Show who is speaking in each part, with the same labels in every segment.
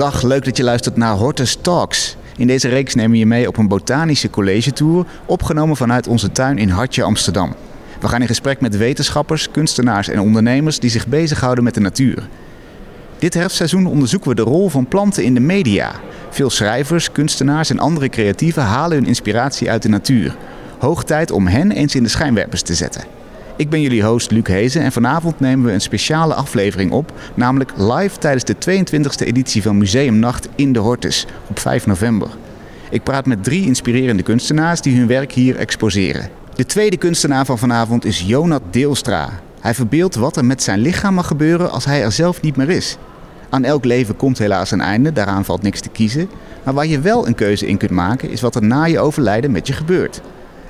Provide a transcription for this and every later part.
Speaker 1: Dag, leuk dat je luistert naar Hortus Talks. In deze reeks nemen we je mee op een botanische collegetour, opgenomen vanuit onze tuin in Hartje, Amsterdam. We gaan in gesprek met wetenschappers, kunstenaars en ondernemers die zich bezighouden met de natuur. Dit herfstseizoen onderzoeken we de rol van planten in de media. Veel schrijvers, kunstenaars en andere creatieven halen hun inspiratie uit de natuur. Hoog tijd om hen eens in de schijnwerpers te zetten. Ik ben jullie host Luc Hezen en vanavond nemen we een speciale aflevering op, namelijk live tijdens de 22e editie van Museumnacht in de Hortus op 5 november. Ik praat met drie inspirerende kunstenaars die hun werk hier exposeren. De tweede kunstenaar van vanavond is Jonat Deelstra. Hij verbeeldt wat er met zijn lichaam mag gebeuren als hij er zelf niet meer is. Aan elk leven komt helaas een einde, daaraan valt niks te kiezen. Maar waar je wel een keuze in kunt maken, is wat er na je overlijden met je gebeurt.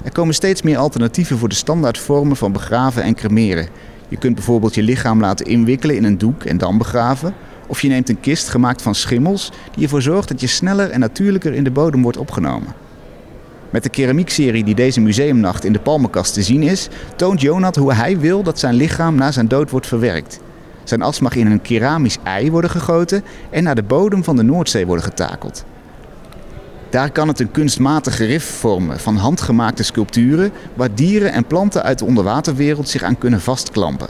Speaker 1: Er komen steeds meer alternatieven voor de standaardvormen van begraven en cremeren. Je kunt bijvoorbeeld je lichaam laten inwikkelen in een doek en dan begraven. Of je neemt een kist gemaakt van schimmels die ervoor zorgt dat je sneller en natuurlijker in de bodem wordt opgenomen. Met de keramiekserie die deze museumnacht in de Palmenkast te zien is, toont Jonat hoe hij wil dat zijn lichaam na zijn dood wordt verwerkt. Zijn as mag in een keramisch ei worden gegoten en naar de bodem van de Noordzee worden getakeld. Daar kan het een kunstmatig rif vormen van handgemaakte sculpturen waar dieren en planten uit de onderwaterwereld zich aan kunnen vastklampen.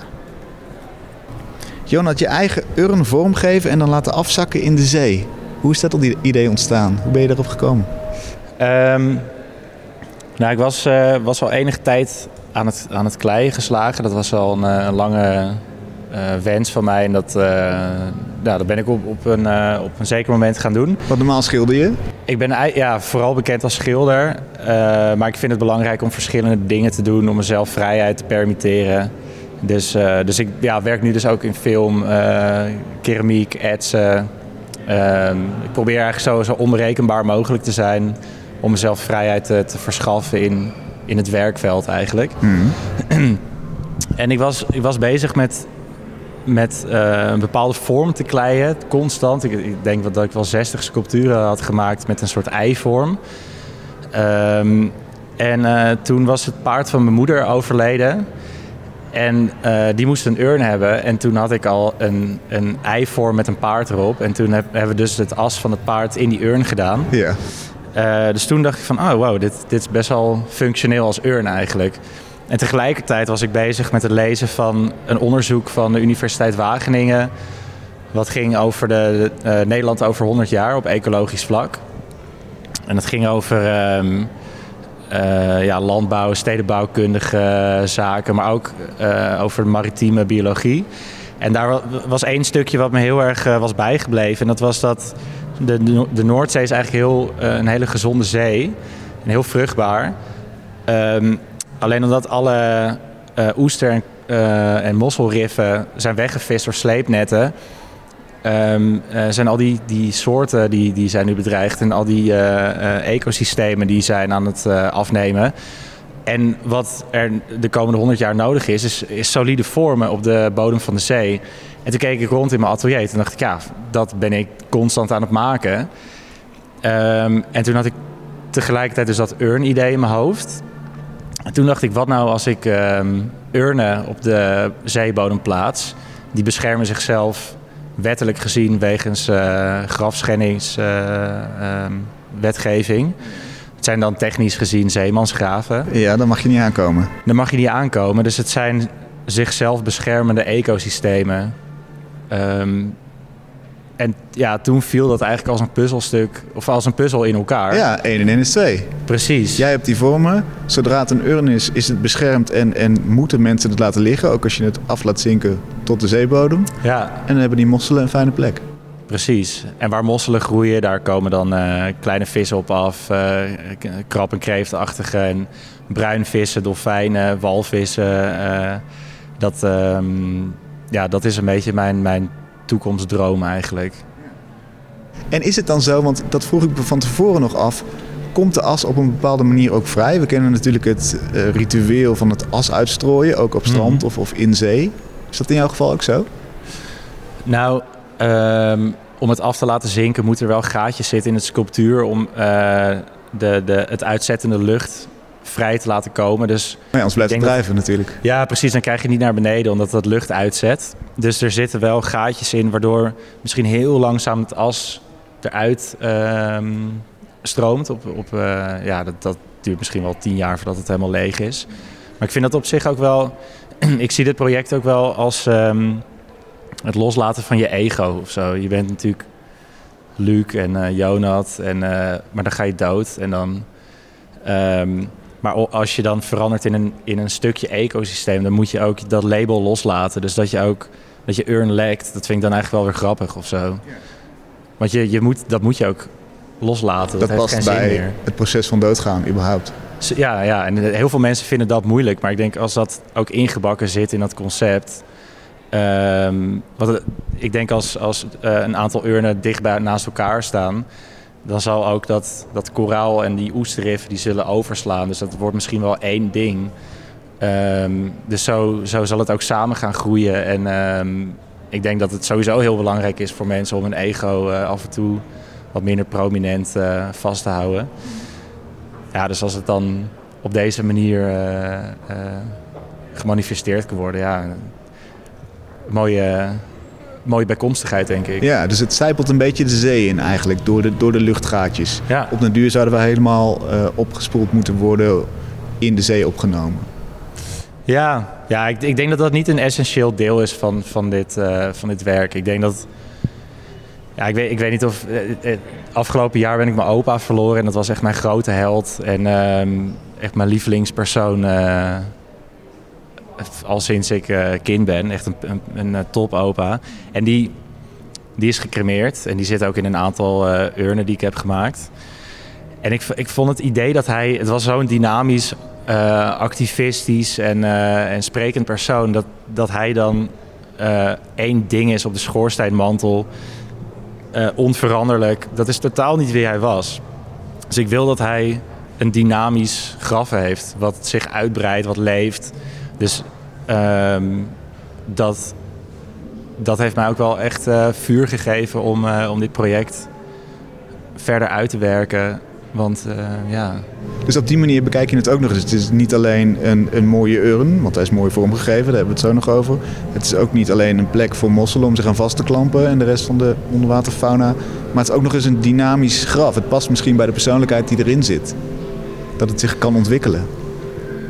Speaker 1: Jonat, je eigen urn vormgeven en dan laten afzakken in de zee. Hoe is dat op die idee ontstaan? Hoe ben je daarop gekomen?
Speaker 2: Um, nou, ik was, uh, was al enige tijd aan het, aan het kleien geslagen. Dat was al een, eh, een lange uh, wens van mij. En dat, uh, nou, dat ben ik op, op, een, uh, op een zeker moment gaan doen.
Speaker 1: Wat normaal schilder je?
Speaker 2: Ik ben ja, vooral bekend als schilder. maar ik vind het belangrijk om verschillende dingen te doen. Om mezelf vrijheid te permitteren. Dus, dus ik ja, werk nu dus ook in film, keramiek, etsen. Ehm, ik probeer eigenlijk zo, zo onberekenbaar mogelijk te zijn. Om mezelf vrijheid te, te verschaffen in, in het werkveld eigenlijk. Mm. en ik was, ik was bezig met met uh, een bepaalde vorm te kleien, constant. Ik, ik, denk dat ik wel 60 sculpturen had gemaakt met een soort eivorm. Um, en uh, toen was het paard van mijn moeder overleden. En uh, die moest een urn hebben. En toen had ik al een, een eivorm met een paard erop. En toen heb, hebben we dus het as van het paard in die urn gedaan.
Speaker 1: Ja.
Speaker 2: dus toen dacht ik van, oh wow, dit, dit is best wel functioneel als urn eigenlijk. En tegelijkertijd was ik bezig met het lezen van een onderzoek van de Universiteit Wageningen. Wat ging over de, uh, Nederland over 100 jaar op ecologisch vlak. En dat ging over uh, uh, ja, landbouw, stedenbouwkundige zaken, maar ook uh, over maritieme biologie. En daar was één stukje wat me heel erg was bijgebleven. En dat was dat de, de Noordzee is eigenlijk heel, een hele gezonde zee. En heel vruchtbaar. Um, Alleen omdat alle uh, oester- en, uh, en mosselriffen zijn weggevist door sleepnetten... Um, uh, zijn al die, die soorten die, die zijn nu bedreigd en al die ecosystemen die zijn aan het afnemen. En wat er de komende 100 jaar nodig is, is, is, solide vormen op de bodem van de zee. En toen keek ik rond in mijn atelier en dacht ik, ja, dat ben ik constant aan het maken. Um, en toen had ik tegelijkertijd dus dat urn-idee in mijn hoofd. En toen dacht ik, wat nou als ik uh, urnen op de zeebodem plaats? Die beschermen zichzelf wettelijk gezien wegens uh, grafschenningswetgeving. Uh, het zijn dan technisch gezien zeemansgraven.
Speaker 1: Ja, dan mag je niet aankomen.
Speaker 2: Dan mag je niet aankomen. Dus het zijn zichzelf beschermende ecosystemen. Um, en ja, toen viel dat eigenlijk als een puzzelstuk, of als een puzzel in elkaar.
Speaker 1: Ja, 1 en 1 is 2.
Speaker 2: Precies.
Speaker 1: Jij hebt die vormen. Zodra het een urn is, is het beschermd en, en moeten mensen het laten liggen. Ook als je het af laat zinken tot de zeebodem.
Speaker 2: Ja.
Speaker 1: En dan hebben die mosselen een fijne plek.
Speaker 2: Precies. En waar mosselen groeien, daar komen dan uh, kleine vissen op af. Uh, krab- en kreeftachtige en bruinvissen, dolfijnen, walvissen. Uh, dat, um, ja, dat is een beetje mijn, mijn toekomstdroom eigenlijk.
Speaker 1: En is het dan zo, want dat vroeg ik van tevoren nog af, komt de as op een bepaalde manier ook vrij? We kennen natuurlijk het uh, ritueel van het as uitstrooien, ook op strand mm. of, of in zee. Is dat in jouw geval ook zo?
Speaker 2: Nou, um, om het af te laten zinken moet er wel gaatjes zitten in het sculptuur om uh, de, de, het uitzettende lucht vrij te laten komen. Dus
Speaker 1: ja, anders blijft het drijven natuurlijk.
Speaker 2: Ja, precies. Dan krijg je niet naar beneden omdat dat lucht uitzet. Dus er zitten wel gaatjes in waardoor misschien heel langzaam het as eruit ehm, stroomt. Op, op, ja, dat, dat duurt misschien wel tien jaar voordat het helemaal leeg is. Maar ik vind dat op zich ook wel... ik zie dit project ook wel als ehm, het loslaten van je ego of zo. Je bent natuurlijk Luc en uh, Jonat, en, maar dan ga je dood en dan... Ehm, maar als je dan verandert in een, in een stukje ecosysteem, dan moet je ook dat label loslaten. Dus dat je ook dat je urn lekt, dat vind ik dan eigenlijk wel weer grappig of zo. Want je, je moet, dat moet je ook loslaten.
Speaker 1: Dat,
Speaker 2: dat
Speaker 1: past bij het proces van doodgaan überhaupt.
Speaker 2: Ja, ja, en heel veel mensen vinden dat moeilijk. Maar ik denk als dat ook ingebakken zit in dat concept. Um, wat, ik denk als, als uh, een aantal urnen dichtbij naast elkaar staan dan zal ook dat, dat koraal en die oesterriffen die zullen overslaan. Dus dat wordt misschien wel één ding. Um, dus zo, zo zal het ook samen gaan groeien. En um, ik denk dat het sowieso heel belangrijk is voor mensen om hun ego uh, af en toe wat minder prominent uh, vast te houden. Ja, dus als het dan op deze manier uh, gemanifesteerd kan worden, ja, mooie mooie bijkomstigheid, denk ik.
Speaker 1: Ja, dus het zijpelt een beetje de zee in eigenlijk, door de, door de luchtgaatjes. Ja. Op den duur zouden we helemaal uh, opgespoeld moeten worden, in de zee opgenomen.
Speaker 2: Ja, ja ik, ik, denk dat dat niet een essentieel deel is van, van, dit, uh, van dit werk. Ik denk dat... Ja, ik weet, ik weet niet of... Uh, afgelopen jaar ben ik mijn opa verloren en dat was echt mijn grote held. En ehm, echt mijn lievelingspersoon al sinds ik uh, kind ben. Echt een, een, een eh, topopa. En die, die is gecremeerd. En die zit ook in een aantal uh, urnen die ik heb gemaakt. En ik, ik vond het idee dat hij... Het was zo'n dynamisch, activistisch en, en sprekend persoon... dat, dat hij dan één ding is op de schoorsteenmantel... onveranderlijk. Dat is totaal niet wie hij was. Dus ik wil dat hij een dynamisch graf heeft. Wat zich uitbreidt, wat leeft... Dus um, dat, dat heeft mij ook wel echt uh, vuur gegeven om, uh, om dit project verder uit te werken. Want uh, ja.
Speaker 1: Dus op die manier bekijk je het ook nog eens. Het is niet alleen een, een mooie urn, want hij is mooi vormgegeven, daar hebben we het zo nog over. Het is ook niet alleen een plek voor mosselen om zich aan vast te klampen en de rest van de onderwaterfauna. Maar het is ook nog eens een dynamisch graf. Het past misschien bij de persoonlijkheid die erin zit. Dat het zich kan ontwikkelen.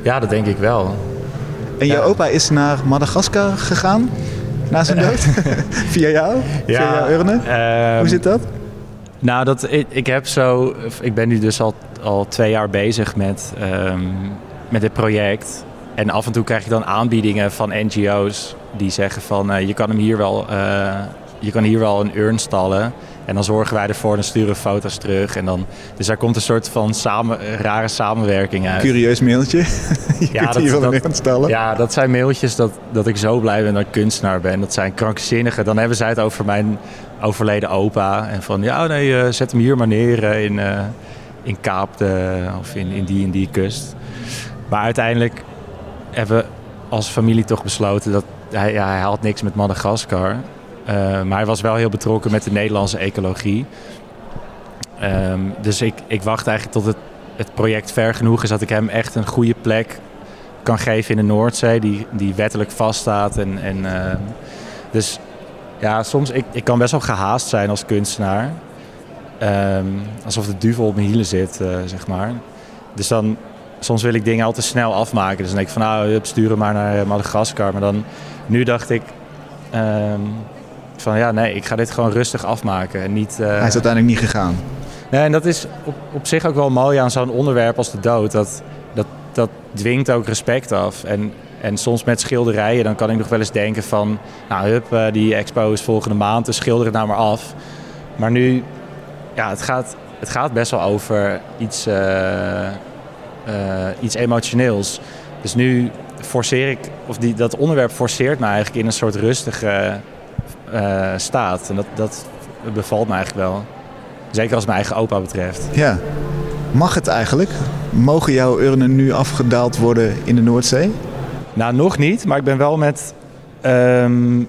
Speaker 2: Ja, dat denk ik wel.
Speaker 1: En je opa is naar Madagaskar gegaan na zijn dood? Via jou? Via jouw urne? Um, Hoe zit dat?
Speaker 2: Nou, dat, ik, ik, heb zo, ik ben nu dus al, al twee jaar bezig met, um, met dit project. En af en toe krijg je dan aanbiedingen van NGO's die zeggen van uh, je kan hem hier wel, uh, je kan hier wel een urn stallen. En dan zorgen wij ervoor, dan sturen foto's terug. En dan, dus daar komt een soort van samen, rare samenwerking uit.
Speaker 1: Curieus mailtje. Je ja, dat, dat, stellen.
Speaker 2: Ja, dat zijn mailtjes dat, dat ik zo blij ben dat ik kunstenaar ben. Dat zijn krankzinnige. Dan hebben zij het over mijn overleden opa. En van, ja, nee, uh, zet hem hier maar neer uh, in, uh, in Kaapte of in, in die en die kust. Maar uiteindelijk hebben we als familie toch besloten dat hij, ja, hij had niks met Madagaskar. Uh, maar hij was wel heel betrokken met de Nederlandse ecologie. Um, dus ik, ik wacht eigenlijk tot het, het project ver genoeg is dat ik hem echt een goede plek kan geven in de Noordzee, die, die wettelijk vaststaat. En, en, uh, dus ja, soms ik, ik kan best wel gehaast zijn als kunstenaar. Um, alsof de duvel op mijn hielen zit, uh, zeg maar. Dus dan, soms wil ik dingen al te snel afmaken. Dus dan denk ik van, nou, sturen maar naar Madagaskar. Maar dan, nu dacht ik, um, van ja, nee, ik ga dit gewoon rustig afmaken. En niet,
Speaker 1: uh... Hij is uiteindelijk niet gegaan.
Speaker 2: Nee, en dat is op, op zich ook wel mooi aan zo'n onderwerp als de dood. Dat, dat, dat dwingt ook respect af. En, en soms met schilderijen, dan kan ik nog wel eens denken van... Nou, hup, uh, die expo is volgende maand, dus schilder het nou maar af. Maar nu, ja, het gaat, het gaat best wel over iets, uh, iets emotioneels. Dus nu forceer ik, of die, dat onderwerp forceert me eigenlijk in een soort rustige uh, staat. En dat, dat bevalt me eigenlijk wel. Zeker als mijn eigen opa betreft.
Speaker 1: Ja. Mag het eigenlijk? Mogen jouw urnen nu afgedaald worden in de Noordzee?
Speaker 2: Nou, nog niet. Maar ik ben wel met... Um,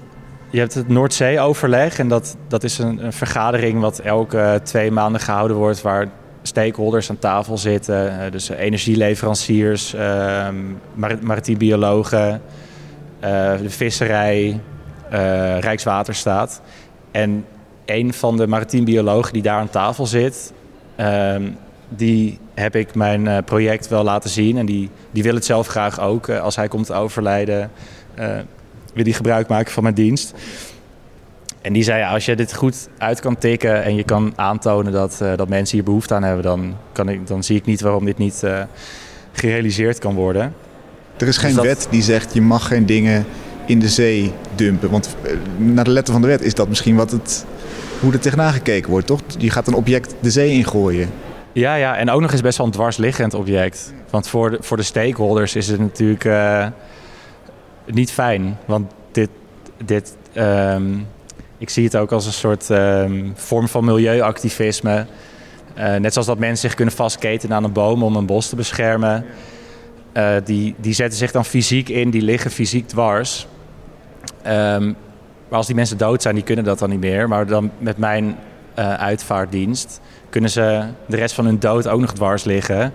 Speaker 2: je hebt het Noordzee-overleg. En dat, dat is een, een, vergadering wat elke twee maanden gehouden wordt... waar stakeholders aan tafel zitten. Uh, dus energieleveranciers, uh, maritiem biologen, uh, de visserij, Rijkswaterstaat. En een van de maritiem biologen die daar aan tafel zit, ehm, die heb ik mijn eh, project wel laten zien. En die, die wil het zelf graag ook. Eh, als hij komt te overlijden, wil hij gebruik maken van mijn dienst. En die zei, ja, als je dit goed uit kan tikken en je kan aantonen dat, dat mensen hier behoefte aan hebben, dan, kan ik, dan zie ik niet waarom dit niet gerealiseerd kan worden.
Speaker 1: Er is geen dus wet die zegt je mag geen dingen in de zee dumpen. Want naar de letter van de wet is dat misschien wat het, hoe er tegenaan gekeken wordt, toch? Je gaat een object de zee ingooien.
Speaker 2: Ja, ja, en ook nog eens best wel een dwarsliggend object. Want voor de, voor de stakeholders is het natuurlijk uh, niet fijn. Want dit, dit um, ik zie het ook als een soort um, vorm van milieuactivisme. Uh, net zoals dat mensen zich kunnen vastketen aan een boom om een bos te beschermen. Die, die zetten zich dan fysiek in, die liggen fysiek dwars. Um, maar als die mensen dood zijn, die kunnen dat dan niet meer. Maar dan met mijn uitvaartdienst kunnen ze de rest van hun dood ook nog dwars liggen.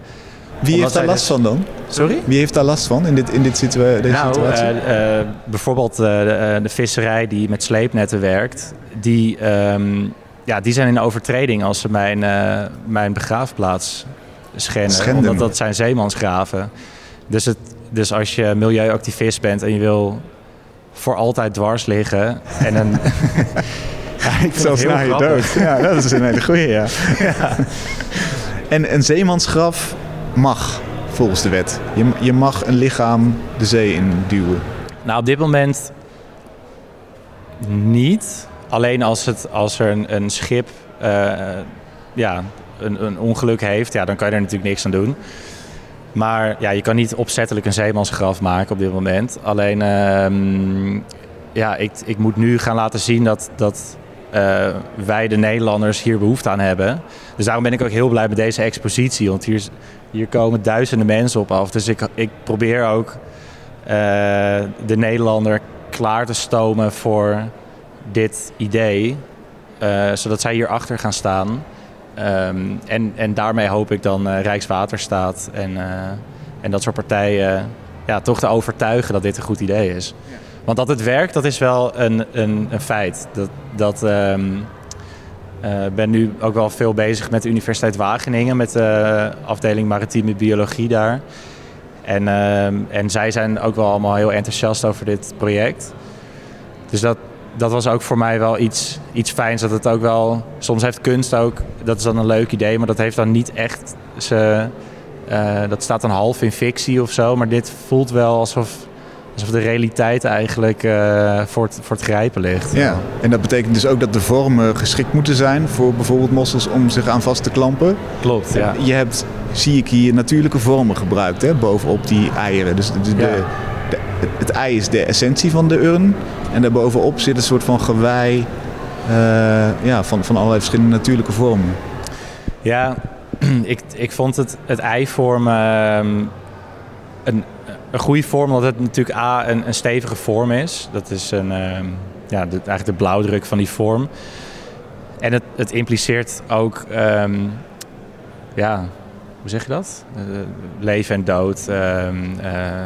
Speaker 1: Wie heeft daar last dus- van dan?
Speaker 2: Sorry?
Speaker 1: Wie heeft daar last van in dit, in dit situa deze
Speaker 2: nou,
Speaker 1: situatie?
Speaker 2: Uh, uh, bijvoorbeeld uh, de, de, visserij die met sleepnetten werkt, die, um, ja, die zijn in overtreding als ze mijn, mijn begraafplaats schenden. Schenden. Omdat dat zijn zeemansgraven. Dus, het, dus als je milieuactivist bent en je wil voor altijd dwars liggen en een...
Speaker 1: Ja, ik Zelfs na je dood. Ja, dat is een hele goeie, ja. ja. En een zeemansgraf mag volgens de wet. Je, je mag een lichaam de zee in duwen.
Speaker 2: Nou, op dit moment niet. Alleen als, het, als er een, een schip uh, ja, een, een ongeluk heeft, ja, dan kan je er natuurlijk niks aan doen. Maar ja, je kan niet opzettelijk een zeemansgraf maken op dit moment. Alleen, uh, ja, ik, ik moet nu gaan laten zien dat, dat uh, wij de Nederlanders hier behoefte aan hebben. Dus daarom ben ik ook heel blij met deze expositie. Want hier, hier komen duizenden mensen op af. Dus ik, ik probeer ook uh, de Nederlander klaar te stomen voor dit idee. Uh, zodat zij hierachter gaan staan. Um, en, en daarmee hoop ik dan Rijkswaterstaat en, en dat soort partijen ja, toch te overtuigen dat dit een goed idee is. Ja. Want dat het werkt, dat is wel een, een, een feit. Dat, dat um, uh, ben nu ook wel veel bezig met de Universiteit Wageningen, met de afdeling maritieme biologie daar. En, uh, en zij zijn ook wel allemaal heel enthousiast over dit project. Dus dat, dat was ook voor mij wel iets, iets fijns. Dat het ook wel, soms heeft kunst ook, dat is dan een leuk idee, maar dat heeft dan niet echt ze, uh, dat staat dan half in fictie of zo. Maar dit voelt wel alsof alsof de realiteit eigenlijk uh, voor, het, voor het grijpen ligt.
Speaker 1: Ja, en dat betekent dus ook dat de vormen geschikt moeten zijn voor bijvoorbeeld mossels om zich aan vast te klampen.
Speaker 2: Klopt, ja.
Speaker 1: Je hebt, zie ik hier, natuurlijke vormen gebruikt hè, bovenop die eieren. Dus de, de, de, het ei is de essentie van de urn en daarbovenop zit een soort van gewei uh, ja, van, van allerlei verschillende natuurlijke vormen.
Speaker 2: Ja, ik, ik vond het, het eivorm uh, een, een goede vorm, omdat het natuurlijk A, een, een stevige vorm is. Dat is een, uh, ja, de, eigenlijk de blauwdruk van die vorm. En het, het impliceert ook, um, ja, hoe zeg je dat? Uh, leven en dood. Uh,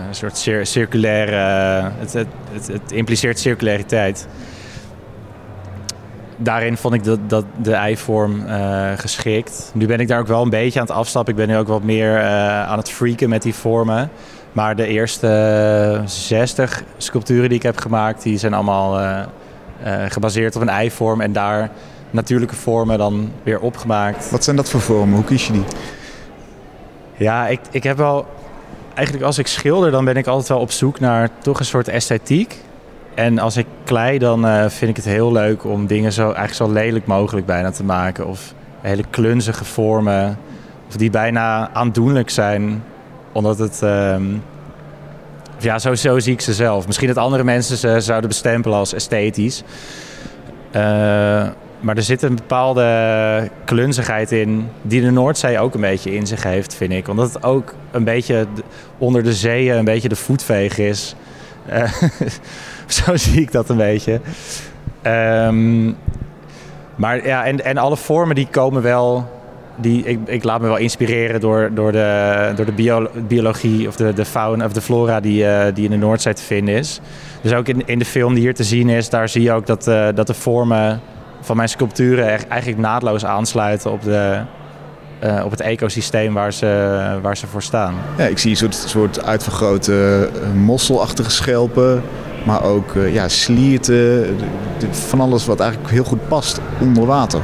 Speaker 2: een soort cir circulaire. Het, het, het, het, impliceert circulariteit. Daarin vond ik dat, dat de eivorm geschikt. Nu ben ik daar ook wel een beetje aan het afstappen. Ik ben nu ook wat meer aan het freaken met die vormen. Maar de eerste 60 sculpturen die ik heb gemaakt, die zijn allemaal gebaseerd op een eivorm en daar natuurlijke vormen dan weer opgemaakt.
Speaker 1: Wat zijn dat voor vormen? Hoe kies je die?
Speaker 2: Ja, ik, ik heb wel. Eigenlijk als ik schilder, dan ben ik altijd wel op zoek naar toch een soort esthetiek. En als ik klei, dan uh, vind ik het heel leuk om dingen zo, eigenlijk zo lelijk mogelijk bijna te maken. Of hele klunzige vormen. Of die bijna aandoenlijk zijn omdat het... Um, ja, zo zie ik ze zelf. Misschien dat andere mensen ze zouden bestempelen als esthetisch. Uh, maar er zit een bepaalde klunzigheid in die de Noordzee ook een beetje in zich heeft, vind ik. Omdat het ook een beetje onder de zeeën een beetje de voetveeg is. Uh, zo zie ik dat een beetje. Um, maar ja, en, en alle vormen die komen wel die, ik, ik laat me wel inspireren door, door de, door de bio, biologie of de, de fauna of de flora die, uh, die in de Noordzee te vinden is. Dus ook in, in de film die hier te zien is, daar zie je ook dat, uh, dat de vormen van mijn sculpturen echt, eigenlijk naadloos aansluiten op, de, uh, op het ecosysteem waar ze, waar ze voor staan.
Speaker 1: Ja, ik zie een soort, soort uitvergrote mosselachtige schelpen. Maar ook uh, ja, slierten, van alles wat eigenlijk heel goed past onder water.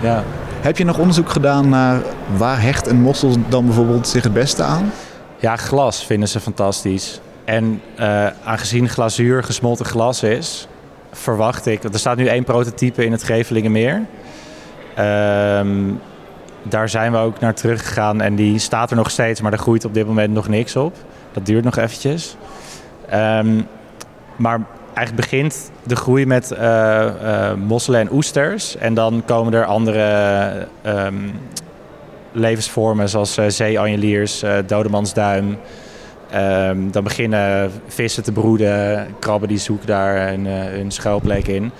Speaker 2: Ja.
Speaker 1: Heb je nog onderzoek gedaan naar waar hecht een mossel dan bijvoorbeeld zich het beste aan?
Speaker 2: Ja, glas vinden ze fantastisch. En uh, aangezien glazuur gesmolten glas is, verwacht ik... Er staat nu één prototype in het Gevelingenmeer. Um, daar zijn we ook naar teruggegaan en die staat er nog steeds, maar er groeit op dit moment nog niks op. Dat duurt nog eventjes. Um, maar eigenlijk begint de groei met uh, uh, mosselen en oesters. En dan komen er andere um, levensvormen zoals uh, zeeanjeliers, dodemansduim. Um, dan beginnen vissen te broeden, krabben die zoeken daar een, hun schuilplek in.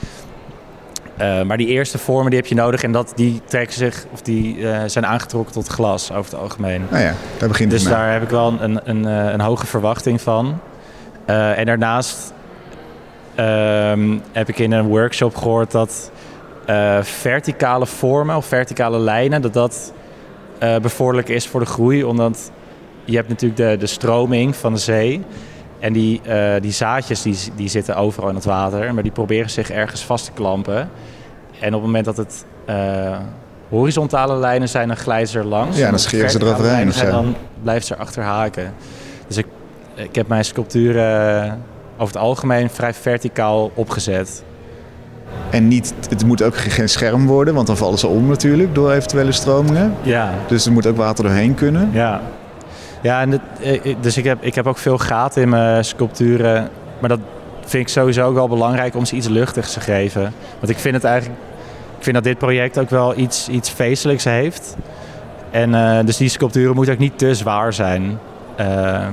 Speaker 2: maar die eerste vormen die heb je nodig en dat, die trekken zich of die zijn aangetrokken tot glas over het algemeen.
Speaker 1: Oh ja, daar begint
Speaker 2: dus daar heb ik wel een, een, een hoge verwachting van. en daarnaast um, heb ik in een workshop gehoord dat verticale vormen of verticale lijnen, dat dat bevorderlijk is voor de groei. Omdat je hebt natuurlijk de, de stroming van de zee. En die, uh, die zaadjes die, die zitten overal in het water, maar die proberen zich ergens vast te klampen. En op het moment dat het horizontale lijnen zijn, dan glijden ze er langs.
Speaker 1: Ja, dan scheren ze eroverheen.
Speaker 2: En dan blijft ze er achter haken. Dus ik, ik heb mijn sculpturen over het algemeen vrij verticaal opgezet.
Speaker 1: En niet, het moet ook geen scherm worden, want dan vallen ze om natuurlijk door eventuele stromingen.
Speaker 2: Ja.
Speaker 1: Dus er moet ook water doorheen kunnen.
Speaker 2: Ja, ja en eh, dus ik heb, ik heb ook veel gaten in mijn sculpturen. Maar dat vind ik sowieso ook wel belangrijk om ze iets luchtigs te geven. Want ik vind het eigenlijk, ik vind dat dit project ook wel iets, iets feestelijks heeft. En uh, dus die sculpturen moeten ook niet te zwaar zijn. Uh,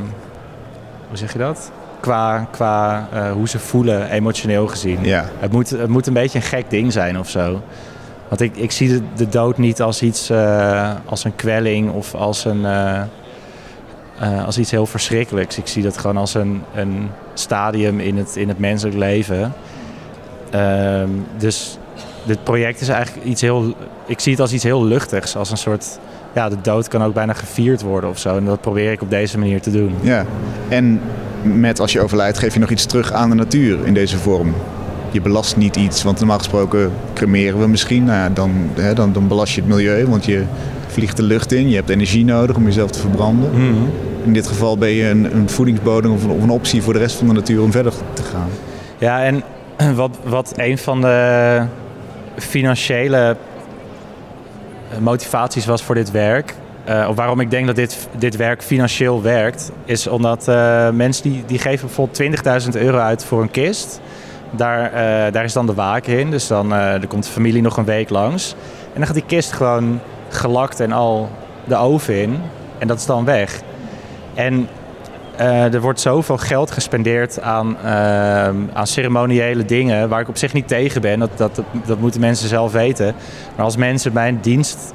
Speaker 2: hoe zeg je dat? qua, qua uh, hoe ze voelen, emotioneel gezien.
Speaker 1: Ja.
Speaker 2: Het, moet, het moet een beetje een gek ding zijn of zo. Want ik, ik zie de, de dood niet als iets, als een kwelling of als, een, uh, als iets heel verschrikkelijks. Ik zie dat gewoon als een, een stadium in het, in het menselijk leven. Ehm, dus dit project is eigenlijk iets heel. Ik zie het als iets heel luchtigs, als een soort. Ja, de dood kan ook bijna gevierd worden of zo. En dat probeer ik op deze manier te doen.
Speaker 1: Ja, en met als je overlijdt geef je nog iets terug aan de natuur in deze vorm. Je belast niet iets, want normaal gesproken cremeren we misschien. Nou ja, dan, hè, dan, dan belast je het milieu, want je vliegt de lucht in. Je hebt energie nodig om jezelf te verbranden.
Speaker 2: Mm.
Speaker 1: In dit geval ben je een, een voedingsbodem of een, of een, optie voor de rest van de natuur om verder te gaan.
Speaker 2: Ja, en wat, wat een van de financiële motivaties was voor dit werk, uh, of waarom ik denk dat dit, dit werk financieel werkt, is omdat uh, mensen die, die geven bijvoorbeeld 20.000 euro uit voor een kist. Daar, uh, daar is dan de waken in, dus dan er komt de familie nog een week langs. En dan gaat die kist gewoon gelakt en al de oven in. En dat is dan weg. En er wordt zoveel geld gespendeerd aan, aan ceremoniële dingen waar ik op zich niet tegen ben. Dat, dat, dat moeten mensen zelf weten. Maar als mensen mijn dienst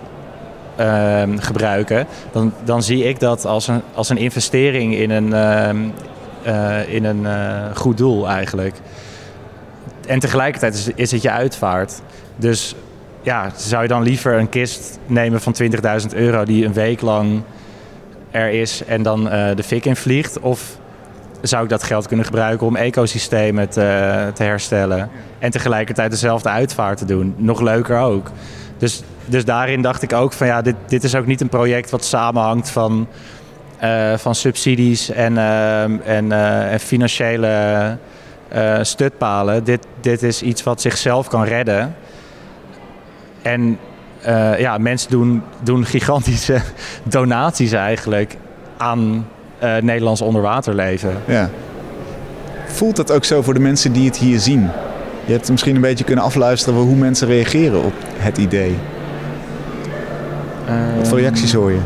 Speaker 2: uh, gebruiken, dan, dan zie ik dat als een, als een investering in een, uh, uh, in een goed doel eigenlijk. En tegelijkertijd is het je uitvaart. Dus ja, zou je dan liever een kist nemen van 20.000 euro die een week lang er is en dan de fik in vliegt? Of zou ik dat geld kunnen gebruiken om ecosystemen te, te herstellen en tegelijkertijd dezelfde uitvaart te doen? Nog leuker ook. Dus, dus daarin dacht ik ook van ja, dit, dit is ook niet een project wat samenhangt van, uh, van subsidies en, en, en financiële stutpalen. Dit, dit is iets wat zichzelf kan redden. En ja, mensen doen, doen gigantische donaties eigenlijk aan Nederlands onderwaterleven.
Speaker 1: Ja. Voelt dat ook zo voor de mensen die het hier zien? Je hebt misschien een beetje kunnen afluisteren hoe mensen reageren op het idee. Wat voor reacties hoor je?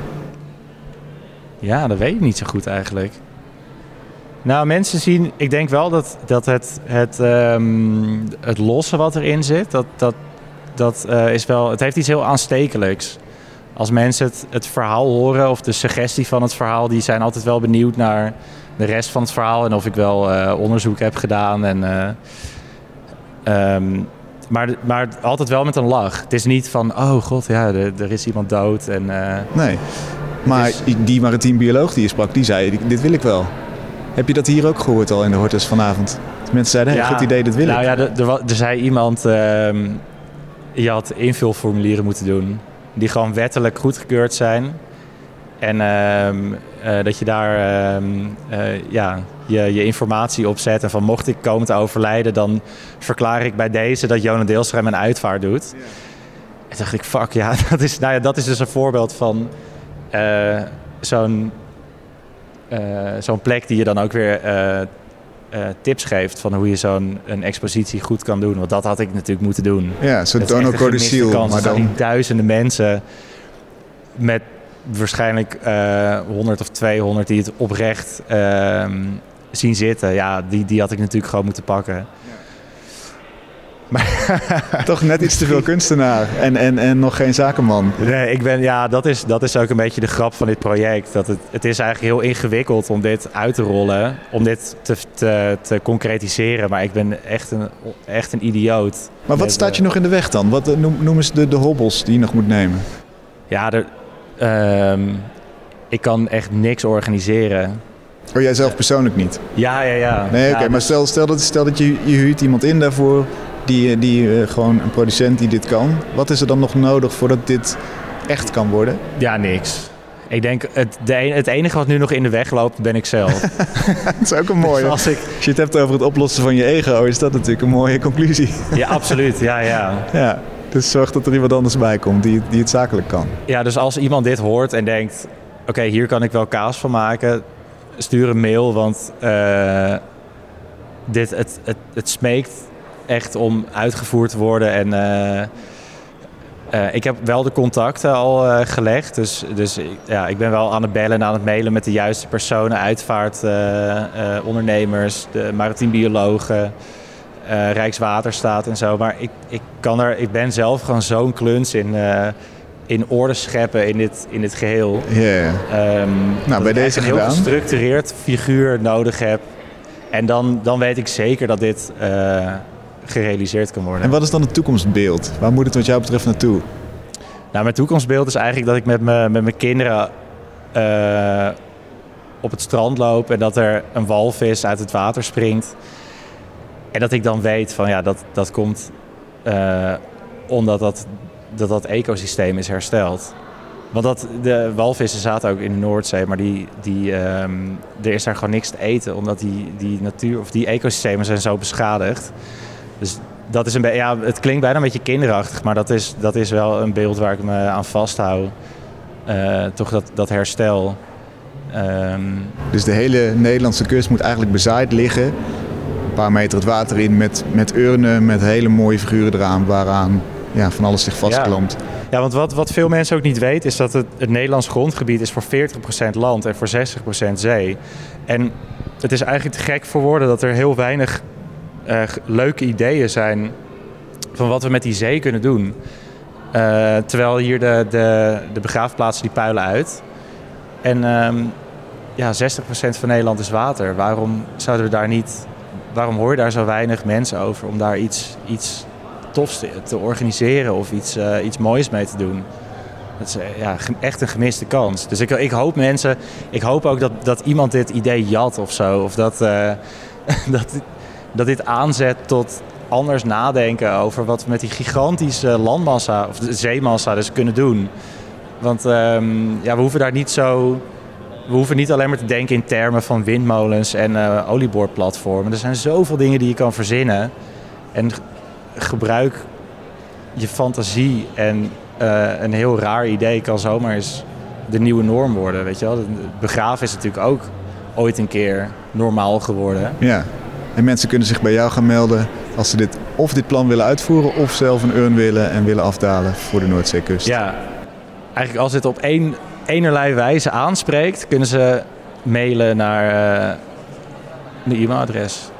Speaker 2: Ja, dat weet ik niet zo goed eigenlijk. Nou, mensen zien, ik denk wel dat, dat het, het, um, het losse wat erin zit, dat, dat, dat uh, is wel, het heeft iets heel aanstekelijks. Als mensen het, het verhaal horen of de suggestie van het verhaal, die zijn altijd wel benieuwd naar de rest van het verhaal en of ik wel uh, onderzoek heb gedaan. En, uh, Um, maar, maar altijd wel met een lach. Het is niet van, oh god, ja, er, er is iemand dood. En,
Speaker 1: nee, maar
Speaker 2: is-
Speaker 1: die maritiem bioloog die je sprak, die zei, dit wil ik wel. Heb je dat hier ook gehoord al in de Hortus vanavond? Dat mensen zeiden, hey, goed idee, dit wil
Speaker 2: nou
Speaker 1: ik.
Speaker 2: ja, er, er, er zei iemand, ehm, je had invulformulieren moeten doen. Die gewoon wettelijk goedgekeurd zijn. En ehm, eh, dat je daar ehm, eh, ja, je, je informatie op zet. En van mocht ik komen te overlijden, dan verklaar ik bij deze dat Jonah Deelstra mijn uitvaart doet. En dacht ik, fuck ja, dat is, nou ja, dat is dus een voorbeeld van eh, zo'n zo'n plek die je dan ook weer eh, tips geeft van hoe je zo'n een expositie goed kan doen. Want dat had ik natuurlijk moeten doen.
Speaker 1: Ja, zo'n Codicil,
Speaker 2: kans.
Speaker 1: maar dan...
Speaker 2: duizenden mensen met waarschijnlijk eh 100 of 200 die het oprecht ehm, zien zitten. Ja, die, die had ik natuurlijk gewoon moeten pakken.
Speaker 1: Toch net iets te veel kunstenaar en, en, en nog geen zakenman.
Speaker 2: Nee, ik ben, ja, dat is, dat is ook een beetje de grap van dit project. Dat het, het is eigenlijk heel ingewikkeld om dit uit te rollen, om dit te, te, te concretiseren. Maar ik ben echt een, echt een idioot.
Speaker 1: Maar wat staat
Speaker 2: eh,
Speaker 1: je nog in de weg dan? Wat eh, noem, noem eens de, de hobbels die je nog moet nemen.
Speaker 2: Ja, er, ehm, ik kan echt niks organiseren.
Speaker 1: Oh, jij zelf persoonlijk niet?
Speaker 2: Ja, ja, ja.
Speaker 1: Nee, oké,
Speaker 2: Ja,
Speaker 1: maar
Speaker 2: dus-
Speaker 1: stel, stel, dat, stel dat je, je huurt iemand in daarvoor, die, eh, die eh, gewoon een producent die dit kan. Wat is er dan nog nodig voordat dit echt kan worden?
Speaker 2: Ja, niks. Ik denk, het, de, en- het enige wat nu nog in de weg loopt, ben ik zelf.
Speaker 1: Dat is ook een mooie.
Speaker 2: Dus als ik,
Speaker 1: Als je het hebt over het oplossen van je ego, is dat natuurlijk een mooie conclusie.
Speaker 2: ja, absoluut. Ja, ja.
Speaker 1: Ja, dus zorg dat er iemand anders bij komt die, die het zakelijk kan.
Speaker 2: ja, dus als iemand dit hoort en denkt... Oké, hier kan ik wel kaas van maken. Stuur een mail, want eh, dit, het, het, het smeekt echt om uitgevoerd te worden. En eh, eh, ik heb wel de contacten al eh, gelegd. Dus, dus ik- ja, ik ben wel aan het bellen en aan het mailen met de juiste personen. Uitvaartondernemers, de maritiem biologen, eh, Rijkswaterstaat en zo. Maar ik, ik, kan er, ik ben zelf gewoon zo'n kluns in, in orde scheppen in dit, in dit geheel.
Speaker 1: Ja.
Speaker 2: Ehm, dat
Speaker 1: bij deze
Speaker 2: een heel gestructureerd figuur nodig heb. En dan, dan weet ik zeker dat dit gerealiseerd kan worden.
Speaker 1: En wat is dan het toekomstbeeld? Waar moet het wat jou betreft naartoe?
Speaker 2: Nou, mijn toekomstbeeld is eigenlijk dat ik met, me, met mijn kinderen eh, op het strand loop en dat er een walvis uit het water springt. En dat ik dan weet van ja, dat, dat komt eh, omdat dat, dat dat ecosysteem is hersteld. Want dat, de walvissen zaten ook in de Noordzee, maar die, die, ehm, er is daar gewoon niks te eten, omdat die, die natuur of die ecosystemen zijn zo beschadigd. Dus dat is een ja, het klinkt bijna een beetje kinderachtig, maar dat is, dat is wel een beeld waar ik me aan vasthoud. Eh, toch dat, dat herstel. Ehm,
Speaker 1: Dus de hele Nederlandse kust moet eigenlijk bezaaid liggen. Een paar meter het water in met, met urnen, met hele mooie figuren eraan, waaraan ja, van alles zich vastklampt.
Speaker 2: Ja, want wat, wat veel mensen ook niet weten is dat het, het Nederlands grondgebied is voor 40% land en voor 60% zee. En het is eigenlijk te gek voor woorden dat er heel weinig eh, leuke ideeën zijn van wat we met die zee kunnen doen. Eh, terwijl hier de, de, de begraafplaatsen die puilen uit. En ehm, ja, 60% van Nederland is water. Waarom zouden we daar niet. Waarom hoor je daar zo weinig mensen over om daar iets, iets tofs te, te organiseren of iets, eh, iets moois mee te doen? Dat is ja, echt een gemiste kans. Dus ik, ik hoop mensen, ik hoop ook dat, dat iemand dit idee jat of zo. Of dat, dat, dat dit aanzet tot anders nadenken over wat we met die gigantische landmassa of zeemassa dus kunnen doen. Want ehm, ja, we hoeven daar niet zo. We hoeven niet alleen maar te denken in termen van windmolens en eh, olieboorplatformen. Er zijn zoveel dingen die je kan verzinnen. En gebruik je fantasie en eh, een heel raar idee kan zomaar eens de nieuwe norm worden. Weet je wel? Begraven is natuurlijk ook ooit een keer normaal geworden.
Speaker 1: Ja. En mensen kunnen zich bij jou gaan melden als ze dit, of dit plan willen uitvoeren of zelf een urn willen en willen afdalen voor de Noordzeekust.
Speaker 2: Ja, eigenlijk als het op één, enerlei wijze aanspreekt, kunnen ze mailen naar eh een e-mailadres.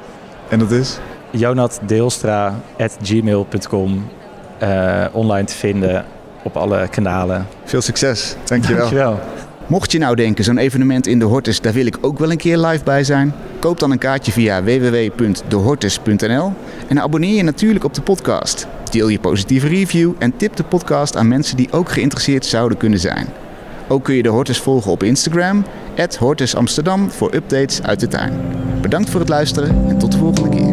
Speaker 1: En dat is?
Speaker 2: jonatdeelstra.gmail.com eh, Online te vinden op alle kanalen.
Speaker 1: Veel succes. Dankjewel.
Speaker 2: Dankjewel.
Speaker 1: Mocht je nou denken, zo'n evenement in de Hortus, daar wil ik ook wel een keer live bij zijn. Koop dan een kaartje via www.dehortus.nl en abonneer je natuurlijk op de podcast. Deel je positieve review en tip de podcast aan mensen die ook geïnteresseerd zouden kunnen zijn. Ook kun je de Hortus volgen op Instagram, Hortus Amsterdam, voor updates uit de tuin. Bedankt voor het luisteren en tot de volgende keer.